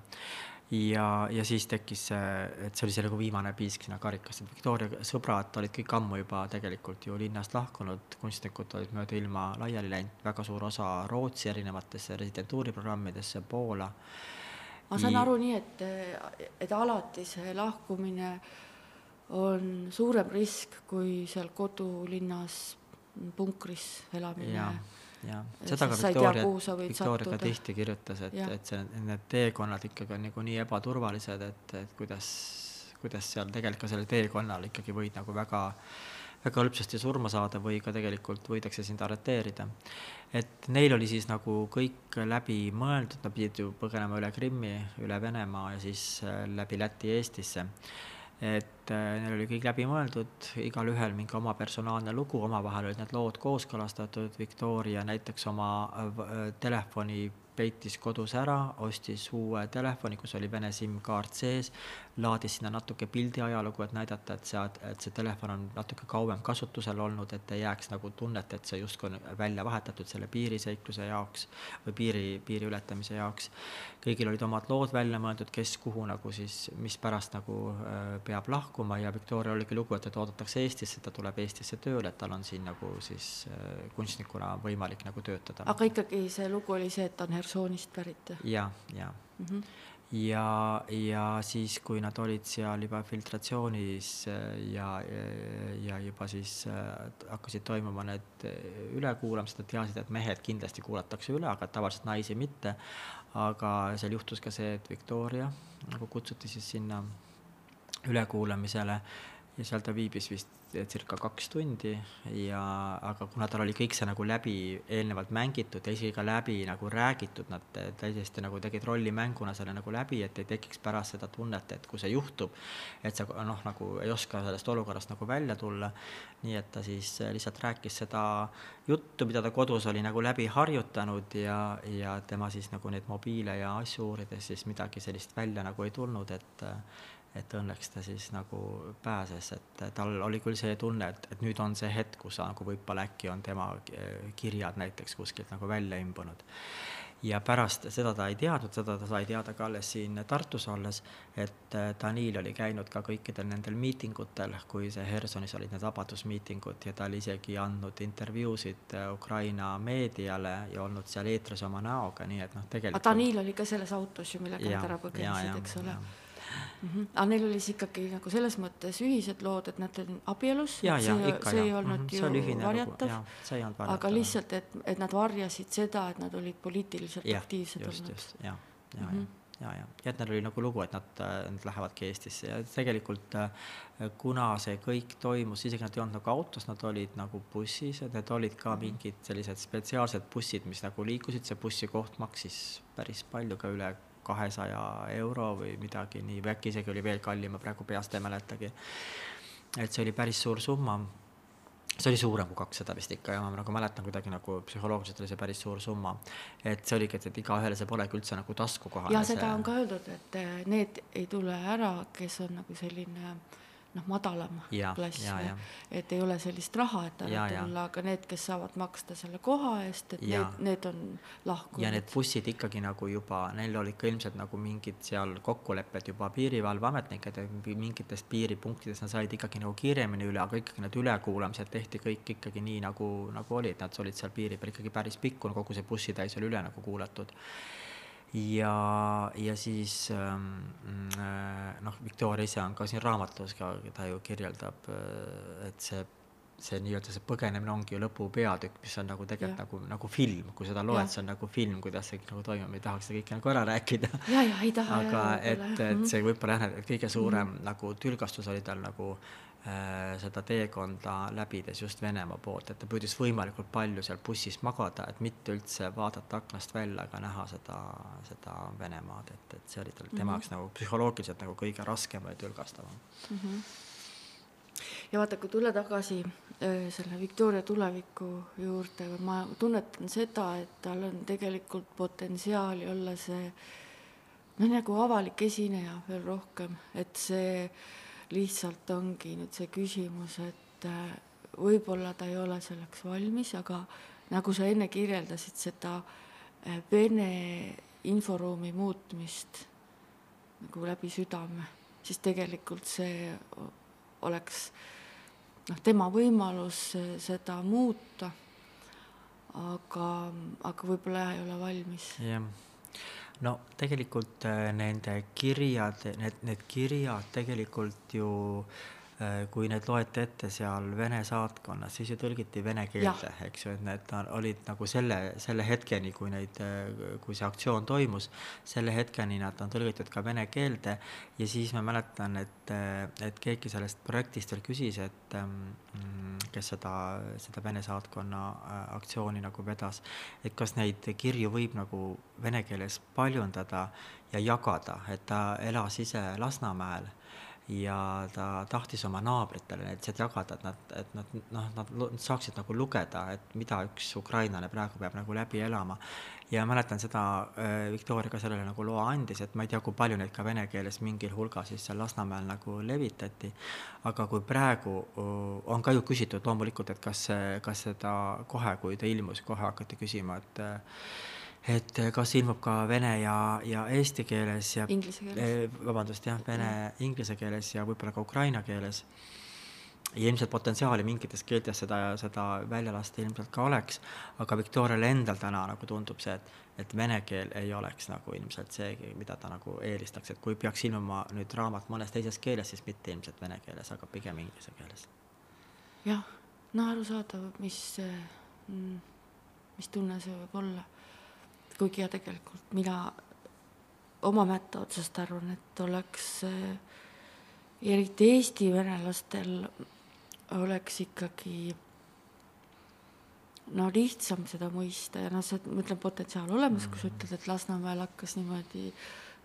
ja, ja siis tekkis see, et see oli see nagu viimane piisk sinna karikasse, et Victoria sõbrad olid kõik ammu juba tegelikult ju linnast lahkunud, kunstnikud olid mööda ilma laiali läinud, väga suur osa Rootsi erinevatesse residentuuriprogrammidesse, Poola. ma saan aru nii, et, et alati see lahkumine on suurem risk kui seal kodulinnas punkris elamine jah, seda ka Victoria, Victoria ka tihti kirjutas, et, et see, need teekonnad ikkagi on nagu nii ebaturvalised, et, et kuidas, kuidas seal tegelikult ka sellel teekonnal ikkagi võid nagu väga, väga hõlpsasti surma saada või ka tegelikult võidakse sind arreteerida. et neil oli siis nagu kõik läbi mõeldud, nad pidid ju põgenema üle Krimmi, üle Venemaa ja siis äh, läbi Läti Eestisse et äh, neil oli kõik läbi mõeldud, igalühel mingi oma personaalne lugu, omavahel olid need lood kooskõlastatud, Victoria näiteks oma äh, telefoni peitis kodus ära, ostis uue telefoni, kus oli Vene SIM-kaart sees, laadis sinna natuke pildiajalugu, et näidata, et see, et see telefon on natuke kauem kasutusel olnud, et ei jääks nagu tunnet, et see justkui on välja vahetatud selle piiriseikluse jaoks või piiri, piiri ületamise jaoks. kõigil olid omad lood välja mõeldud, kes kuhu nagu siis, mispärast nagu äh, peab lahkuma ja Victoria oligi lugu, et teda oodatakse Eestisse, ta tuleb Eestisse tööle, et tal on siin nagu siis äh, kunstnikuna võimalik nagu töötada. aga ikkagi see lugu oli see, et ta on Hersoonist pärit? ja, ja mm. -hmm ja, ja siis, kui nad olid seal juba filtratsioonis äh, ja, ja juba siis äh, hakkasid toimuma need äh, ülekuulamised, nad teadsid, et mehed kindlasti kuulatakse üle, aga tavaliselt naisi mitte. aga seal juhtus ka see, et Victoria nagu kutsuti siis sinna ülekuulamisele ja seal ta viibis vist circa kaks tundi ja, aga kuna tal oli kõik see nagu läbi eelnevalt mängitud ja isegi ka läbi nagu räägitud, nad täiesti nagu tegid rollimänguna selle nagu läbi, et ei tekiks pärast seda tunnet, et kui see juhtub, et sa noh, nagu ei oska sellest olukorrast nagu välja tulla. nii et ta siis lihtsalt rääkis seda juttu, mida ta kodus oli nagu läbi harjutanud ja, ja tema siis nagu neid mobiile ja asju uurides siis midagi sellist välja nagu ei tulnud, et et õnneks ta siis nagu pääses, et tal oli küll see tunne, et, et nüüd on see hetk, kus nagu võib-olla äkki on tema kirjad näiteks kuskilt nagu välja imbunud. ja pärast seda ta ei teadnud, seda ta sai teada ka alles siin Tartus olles, et Danil oli käinud ka kõikidel nendel miitingutel, kui see Hersonis olid need vabadusmiitingud ja ta oli isegi andnud intervjuusid Ukraina meediale ja olnud seal eetris oma näoga, nii et noh, tegelikult aga Danil oli ka selles autos ju, millega nad ära põgenesid, eks ole? Mm. -hmm. aga neil oli siis ikkagi nagu selles mõttes ühised lood, et nad olid abielus, see, see ei olnud mm -hmm. ju varjatav, aga lihtsalt, et, et nad varjasid seda, et nad olid poliitiliselt ja, aktiivsed just, olnud. ja, ja mm, -hmm. ja, ja, ja et neil oli nagu lugu, et nad, nad lähevadki Eestisse ja tegelikult kuna see kõik toimus, isegi nad ei olnud nagu autos, nad olid nagu bussis, et need olid ka mm -hmm. mingid sellised spetsiaalsed bussid, mis nagu liikusid, see bussikoht maksis päris palju, ka üle kahesaja euro või midagi nii, või äkki isegi oli veel kallim, ma praegu peast ei mäletagi. et see oli päris suur summa. see oli suurem kui kakssada vist ikka ja ma nagu mäletan kuidagi nagu psühholoogiliselt oli see päris suur summa. et see oligi, et, et igaühele see polegi üldse nagu taskukohane. ja seda see... on ka öeldud, et need ei tule ära, kes on nagu selline äh, noh, madalam ja, klass, et ei ole sellist raha, et ära tulla, aga need, kes saavad maksta selle koha eest, et ja. need, need on lahkunud. ja need bussid ikkagi nagu juba, neil olid ka ilmselt nagu mingid seal kokkulepped juba piirivalveametnikega, mingitest piiripunktidest nad said ikkagi nagu kiiremini üle, aga ikkagi need ülekuulamised tehti kõik ikkagi nii, nagu, nagu oli, et nad olid seal piiri peal ikkagi päris pikk, kogu see bussitäis oli üle nagu kuulatud ja, ja siis ähm, äh, noh, Victoria ise on ka siin raamatus ka, ta ju kirjeldab, äh, et see see nii-öelda see põgenemine ongi ju lõpupeatükk, mis on nagu tegelikult nagu, nagu film, kui seda loed, see on nagu film, kuidas see kõik nagu toimub, ei tahaks seda kõike nagu ära rääkida. ja, ja aga jaa, et, et Mhm. see võib-olla jah, kõige suurem mm -hmm. nagu tülgastus oli tal nagu äh, seda teekonda läbides just Venemaa poolt, et ta püüdis võimalikult palju seal bussis magada, et mitte üldse vaadata aknast välja, aga näha seda, seda Venemaad, et, et see oli tal tema jaoks mm -hmm. nagu psühholoogiliselt nagu kõige raskem ja tülgastavam. ja vaata, kui tulla tagasi selle Victoria tuleviku juurde, ma tunnetan seda, et tal on tegelikult potentsiaali olla see noh, nagu avalik esineja veel rohkem, et see lihtsalt ongi nüüd see küsimus, et äh, võib-olla ta ei ole selleks valmis, aga nagu sa enne kirjeldasid seda äh, Vene inforuumi muutmist nagu läbi südame, siis tegelikult see oleks noh, tema võimalus eh, seda muuta. aga, aga võib-olla ei ole valmis. jah, no tegelikult äh, nende kirjad, need, need kirjad tegelikult ju äh, kui need loeti ette seal Vene saatkonnas, siis ju tõlgiti vene keelde, eks ju, et need olid nagu selle, selle hetkeni, kui neid, kui see aktsioon toimus, selle hetkeni nad on tõlgitud ka vene keelde. Ja siis ma mäletan, et, et keegi sellest projektist veel küsis, et ähm, kes seda, seda Vene saatkonna äh, aktsiooni nagu vedas, et kas neid kirju võib nagu vene keeles paljundada ja jagada, et ta elas ise Lasnamäel ja ta tahtis oma naabritele sealt jagada, et nad, et nad noh, nad saaksid nagu lugeda, et mida üks ukrainlane praegu peab nagu läbi elama. ja mäletan seda äh, Victoria ka sellele nagu loa andis, et ma ei tea, kui palju neid ka vene keeles mingil hulgal siis seal Lasnamäel nagu levitati. aga kui praegu on ka ju küsitud loomulikult, et kas, kas seda kohe, kui ta ilmus, kohe hakati küsima, et äh, et kas ilmub ka vene ja, ja eesti keeles ja Inglise keeles. Eh, vabandust, jah, vene, inglise keeles ja võib-olla ka ukraina keeles. ja ilmselt potentsiaali mingites keeltes seda, seda välja lasta ilmselt ka oleks, aga Victoriale endal täna nagu tundub see, et, et vene keel ei oleks nagu ilmselt see, mida ta nagu eelistaks, et kui peaks ilmuma nüüd raamat mõnes teises keeles, siis mitte ilmselt vene keeles, aga pigem inglise keeles. jah, no arusaadav, mis, mm, mis tunne see võib olla. Kuigi ja tegelikult mina oma mätta otsast arvan, et oleks äh, eriti Eesti venelastel oleks ikkagi no lihtsam seda mõista ja noh, see, ma ütlen, potentsiaal olemas, kui sa ütled, et Lasnamäel hakkas niimoodi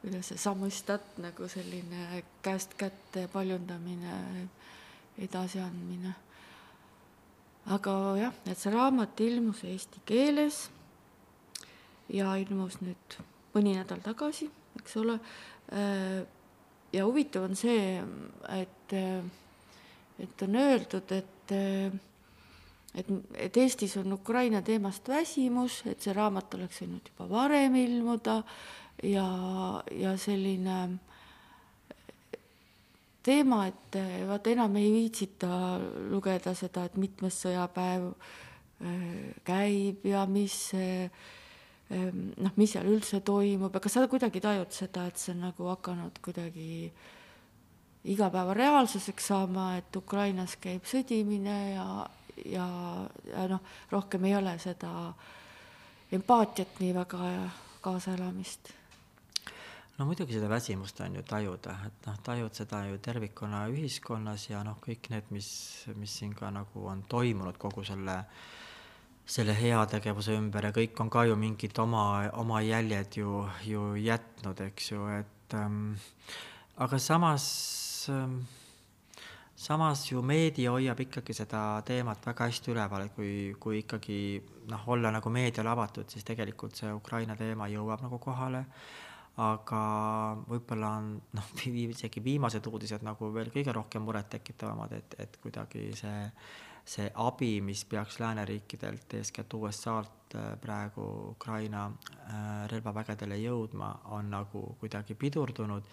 kuidas see samõstat nagu selline käest kätte paljundamine, edasiandmine. aga jah, et see raamat ilmus eesti keeles ja ilmus nüüd mõni nädal tagasi, eks ole. ja huvitav on see, et, et on öeldud, et, et, et Eestis on Ukraina teemast väsimus, et see raamat oleks võinud juba varem ilmuda ja, ja selline teema, et vaata enam ei viitsita lugeda seda, et mitmes sõjapäev äh, käib ja mis äh, noh, mis seal üldse toimub, aga sa kuidagi tajud seda, et see on nagu hakanud kuidagi igapäeva reaalsuseks saama, et Ukrainas käib sõdimine ja, ja, ja noh, rohkem ei ole seda empaatiat nii väga ja kaasaelamist. no muidugi seda väsimust on ju tajuda, et noh, tajud seda ju tervikuna ühiskonnas ja noh, kõik need, mis, mis siin ka nagu on toimunud kogu selle selle heategevuse ümber ja kõik on ka ju mingid oma, oma jäljed ju, ju jätnud, eks ju, et ähm, aga samas ähm, samas ju meedia hoiab ikkagi seda teemat väga hästi üleval, kui, kui ikkagi noh, olla nagu meediale avatud, siis tegelikult see Ukraina teema jõuab nagu kohale, aga võib-olla on noh, isegi viimased uudised nagu veel kõige rohkem murettekitavamad, et, et kuidagi see see abi, mis peaks lääneriikidelt, eeskätt USA-lt praegu Ukraina relvavägedele jõudma, on nagu kuidagi pidurdunud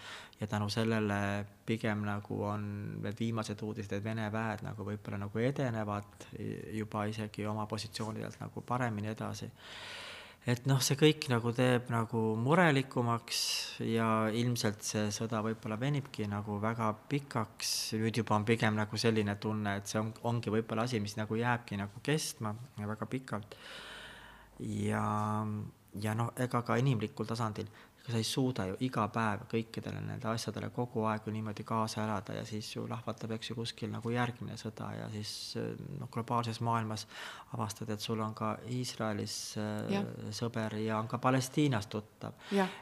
ja tänu sellele pigem nagu on need viimased uudised, et Vene väed nagu võib-olla nagu edenevad juba isegi oma positsioonidelt nagu paremini edasi. Et noh, see kõik nagu teeb nagu murelikumaks ja ilmselt see sõda võib-olla venibki nagu väga pikaks, nüüd juba on pigem nagu selline tunne, et see on, ongi võib-olla asi, mis nagu jääbki nagu kestma väga pikalt. ja, ja noh, ega ka inimlikul tasandil ega sa ei suuda ju iga päev kõikidele nendele asjadele kogu aeg ju niimoodi kaasa elada ja siis ju lahvatab, eks ju, kuskil nagu järgmine sõda ja siis noh, globaalses maailmas avastad, et sul on ka Iisraelis äh, ja. sõber ja on ka Palestiinas tuttav.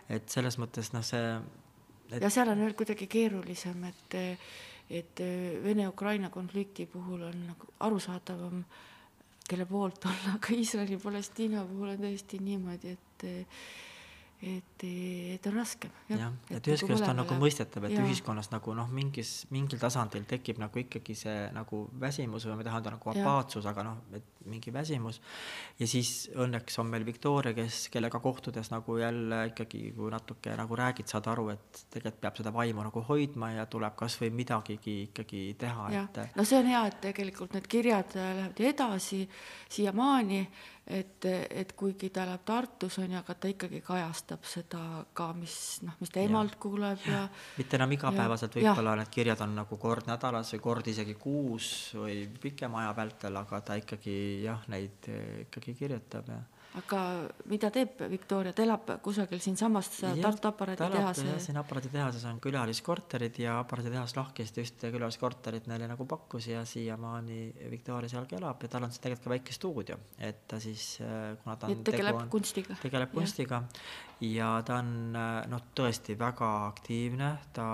et selles mõttes noh, see et... ja seal on veel kuidagi keerulisem, et et Vene-Ukraina konflikti puhul on nagu arusaadavam, kelle poolt olla, aga Iisraeli-Palestiina puhul on tõesti niimoodi, et et, et on raskem. jah, et ühest küljest on nagu mõistetav, et ja. ühiskonnas nagu noh, mingis, mingil tasandil tekib nagu ikkagi see nagu väsimus või ma ei taha öelda nagu apaatsus, aga noh, et mingi väsimus. ja siis õnneks on meil Viktoria, kes, kellega kohtudes nagu jälle ikkagi, kui natuke nagu räägid, saad aru, et tegelikult peab seda vaimu nagu hoidma ja tuleb kasvõi midagigi ikkagi teha, et. no see on hea, et tegelikult need kirjad lähevad edasi siiamaani et, et kuigi ta elab Tartus, on ju, aga ta ikkagi kajastab seda ka, mis noh, mis ta emalt ja. kuuleb ja mitte enam igapäevaselt, võib-olla need kirjad on nagu kord nädalas või kord isegi kuus või pikema aja vältel, aga ta ikkagi jah, neid ikkagi kirjutab ja aga mida teeb Viktoria, ta elab kusagil siinsamas Tartu aparaaditehases? siin aparaaditehases on külaliskorterid ja aparaaditehas lahkesti ühte külaliskorterit neile nagu pakkus ja siiamaani Viktoria seal ka elab ja tal on tegelikult ka väike stuudio, et ta siis, äh, kuna ta on tegeleb on, kunstiga. tegeleb kunstiga ja ta on äh, noh, tõesti väga aktiivne, ta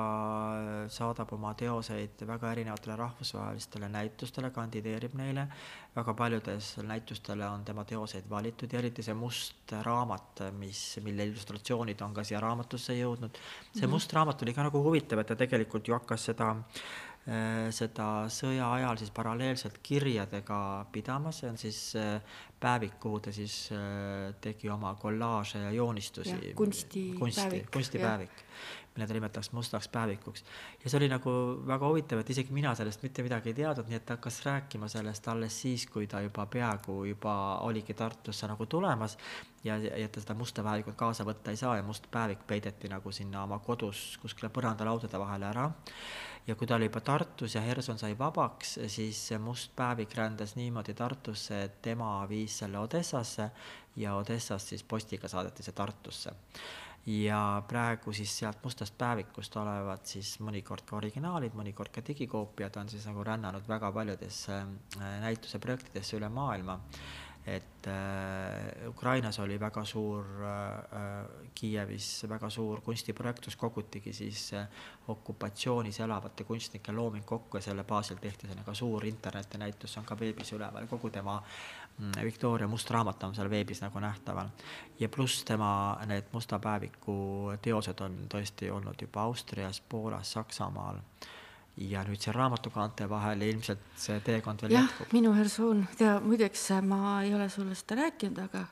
saadab oma teoseid väga erinevatele rahvusvahelistele näitustele, kandideerib neile väga paljudes näitustele on tema teoseid valitud ja eriti see must raamat, mis, mille illustratsioonid on ka siia raamatusse jõudnud. see -hmm. must raamat oli ka nagu huvitav, et ta tegelikult ju hakkas seda äh, seda sõja ajal siis paralleelselt kirjadega pidama, see on siis äh, päevik, kuhu ta siis äh, tegi oma kollaaže ja joonistusi. kunstipäevik. kunsti, kunstipäevik mille ta nimetas mustaks päevikuks. ja see oli nagu väga huvitav, et isegi mina sellest mitte midagi ei teadnud, nii et ta hakkas rääkima sellest alles siis, kui ta juba peaaegu juba oligi Tartusse nagu tulemas ja, ja ta seda musta päevikut kaasa võtta ei saa ja must päevik peideti nagu sinna oma kodus kuskile põrandalaudade vahele ära. Ja kui ta oli juba Tartus ja Herson sai vabaks, siis must päevik rändas niimoodi Tartusse, et tema viis selle Odessasse ja Odessast siis postiga saadeti see Tartusse. Ja praegu siis sealt mustast päevikust olevad siis mõnikord ka originaalid, mõnikord ka digikoopiad on siis nagu rännanud väga paljudesse äh, näituse projektidesse üle maailma et äh, Ukrainas oli väga suur äh,, Kiievis väga suur kunstiprojekt, kus kogutigi siis äh, okupatsioonis elavate kunstnike looming kokku ja selle baasil tehti selline ka suur internetinäitus, on ka veebis üleval, kogu tema mm, Victoria must raamat on seal veebis nagu nähtaval. ja pluss tema need Musta päeviku teosed on tõesti olnud juba Austrias, Poolas, Saksamaal äh, ja nüüd see raamatukaante vahel ilmselt see teekond veel jah, jätkub. minu versioon, tea muideks ma ei ole sulle seda rääkinud, aga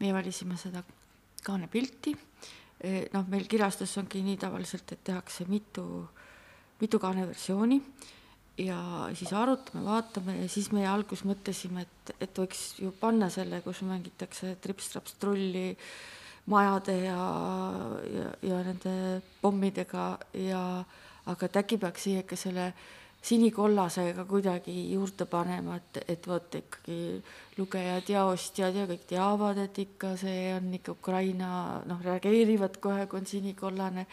meie valisime seda kaanepilti. E, noh, meil kirjastus ongi nii tavaliselt, et tehakse mitu, mitu kaaneversiooni ja siis arutame, vaatame ja siis meie alguses mõtlesime, et, et võiks ju panna selle, kus mängitakse trips-traps-trulli majade ja, ja, ja nende pommidega ja aga et äkki peaks siia ikka selle sinikollasega kuidagi juurde panema, et, et vot ikkagi lugejad ja ostjad ja kõik teavad, et ikka see on ikka Ukraina, noh, reageerivad kohe, kui on sinikollane.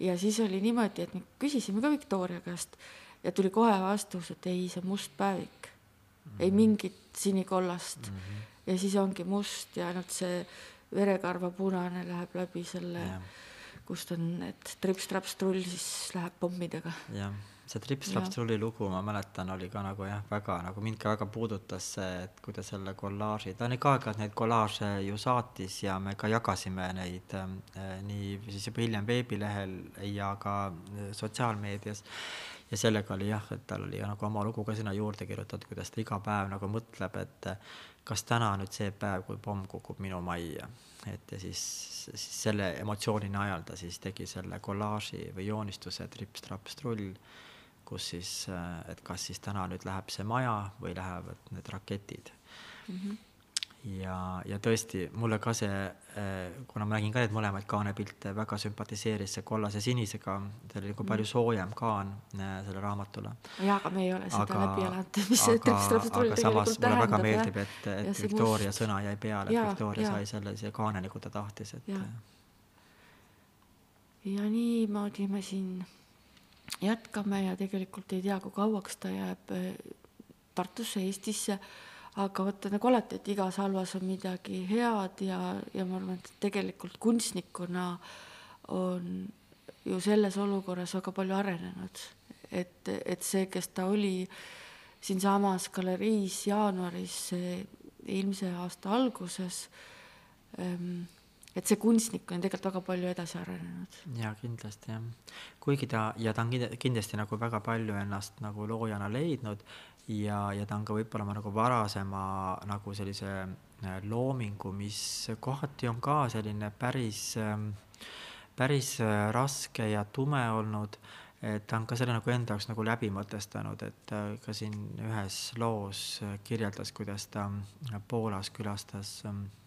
ja siis oli niimoodi, et me küsisime ka Viktoria käest ja tuli kohe vastus, et ei, see must päevik mm, -hmm. ei mingit sinikollast mm. -hmm. ja siis ongi must ja ainult see verekarva punane läheb läbi selle yeah kust on need trips-traps-trull, siis läheb pommidega. jah, see trips-traps-trulli lugu, ma mäletan, oli ka nagu jah, väga nagu mind ka väga puudutas see, et kui ta selle kollaaži, ta ikka aeg-ajalt neid kollaaže ju saatis ja me ka jagasime neid äh, nii siis juba hiljem veebilehel ja ka äh, sotsiaalmeedias. Ja sellega oli jah, et tal oli nagu oma lugu ka sinna juurde kirjutatud, kuidas ta iga päev nagu mõtleb, et kas täna nüüd see päev, kui pomm kukub minu majja et ja siis, siis selle emotsiooni najal ta siis tegi selle kollaaži või joonistuse trips-traps-trull, kus siis, et kas siis täna nüüd läheb see maja või lähevad need raketid mm. -hmm. Ja, ja tõesti, mulle ka see, äh, kuna ma nägin ka neid mõlemaid kaanepilte, väga sümpatiseeris see kollase sinisega, see oli nagu palju mm. soojem kaan äh, sellele raamatule. jaa, aga me ei ole seda aga, läbi elanud, mis see tekst täpselt tegelikult tähendab. mulle väga meeldib, et, et Victoria must... sõna jäi peale, et Victoria ja. sai selle siia kaane, nagu ta tahtis, et. ja, ja niimoodi me siin jätkame ja tegelikult ei tea, kui kauaks ta jääb Tartusse, Eestisse aga vaata nagu alati, et igas halvas on midagi head ja, ja ma arvan, et tegelikult kunstnikuna on ju selles olukorras väga palju arenenud. et, et see, kes ta oli siinsamas galeriis jaanuaris eelmise aasta alguses, ehm, et see kunstnik on tegelikult väga palju edasi arenenud. jaa, kindlasti jah. kuigi ta, ja ta on kindlasti nagu väga palju ennast nagu loojana leidnud ja, ja ta on ka võib-olla oma nagu varasema nagu sellise äh, loomingu, mis kohati on ka selline päris, ähm, päris äh, raske ja tume olnud, et ta on ka selle nagu enda jaoks nagu läbi mõtestanud, et äh, ka siin ühes loos kirjeldas, kuidas ta Poolas külastas ähm, Äh,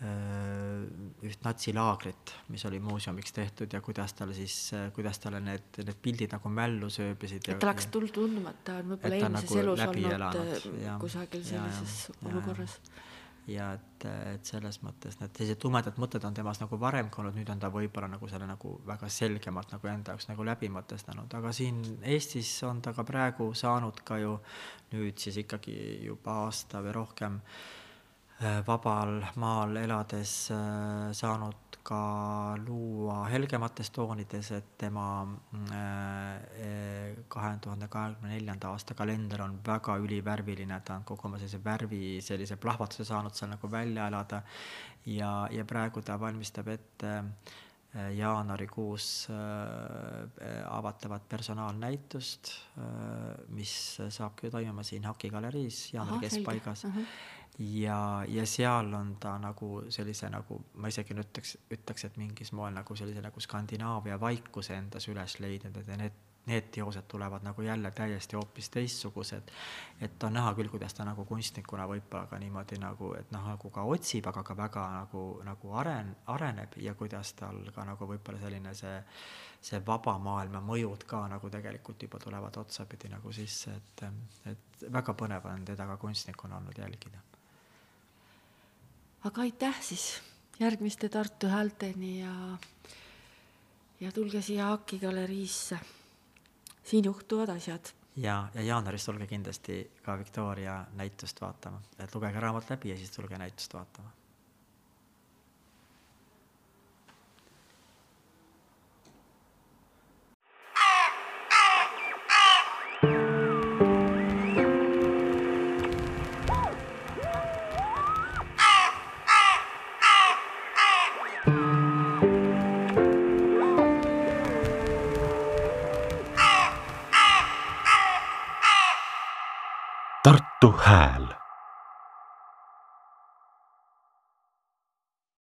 üht natsilaagrit, mis oli muuseumiks tehtud ja kuidas tal siis, kuidas talle need, need pildid nagu mällu sööbisid. et ta läks tuld tundma, et ta on võib-olla eelmises nagu elus olnud elanud, äh, ja, kusagil sellises ja, olukorras. ja et, et selles mõttes need sellised tumedad mõtted on temas nagu varemgi olnud, nüüd on ta võib-olla nagu selle nagu väga selgemalt nagu enda jaoks nagu läbi mõtestanud, aga siin Eestis on ta ka praegu saanud ka ju nüüd siis ikkagi juba aasta või rohkem äh, Äh, vabal maal elades äh, saanud ka luua helgemates toonides, et tema äh, kahe tuhande kahekümne neljanda aasta kalender on väga ülivärviline, ta on kogu oma sellise värvi, sellise plahvatuse saanud seal nagu välja elada. Ja, ja praegu ta valmistab ette jaanuarikuus avatavat personaalnäitust, mis saabki toimuma siin Haki galeriis jaanuari keskpaigas. Uh. -huh ja, ja seal on ta nagu sellise nagu, ma isegi nüüd ütleks, ütleks, et mingis moel nagu sellise nagu Skandinaavia vaikuse endas üles leidnud, et need, need teosed tulevad nagu jälle täiesti hoopis teistsugused. et on näha küll, kuidas ta nagu kunstnikuna võib-olla ka niimoodi nagu, et noh, nagu ka otsib, aga ka väga nagu, nagu aren-, areneb ja kuidas tal ka nagu võib-olla selline see, see vaba maailma mõjud ka nagu tegelikult juba tulevad otsapidi nagu sisse, et, et väga põnev on teda ka kunstnikuna olnud jälgida aga aitäh siis järgmiste Tartu häälteni ja, ja tulge siia Aki galeriisse. siin juhtuvad asjad. ja, ja jaanuaris tulge kindlasti ka Victoria näitust vaatama, et lugege raamat läbi ja siis tulge näitust vaatama Tartu Hääl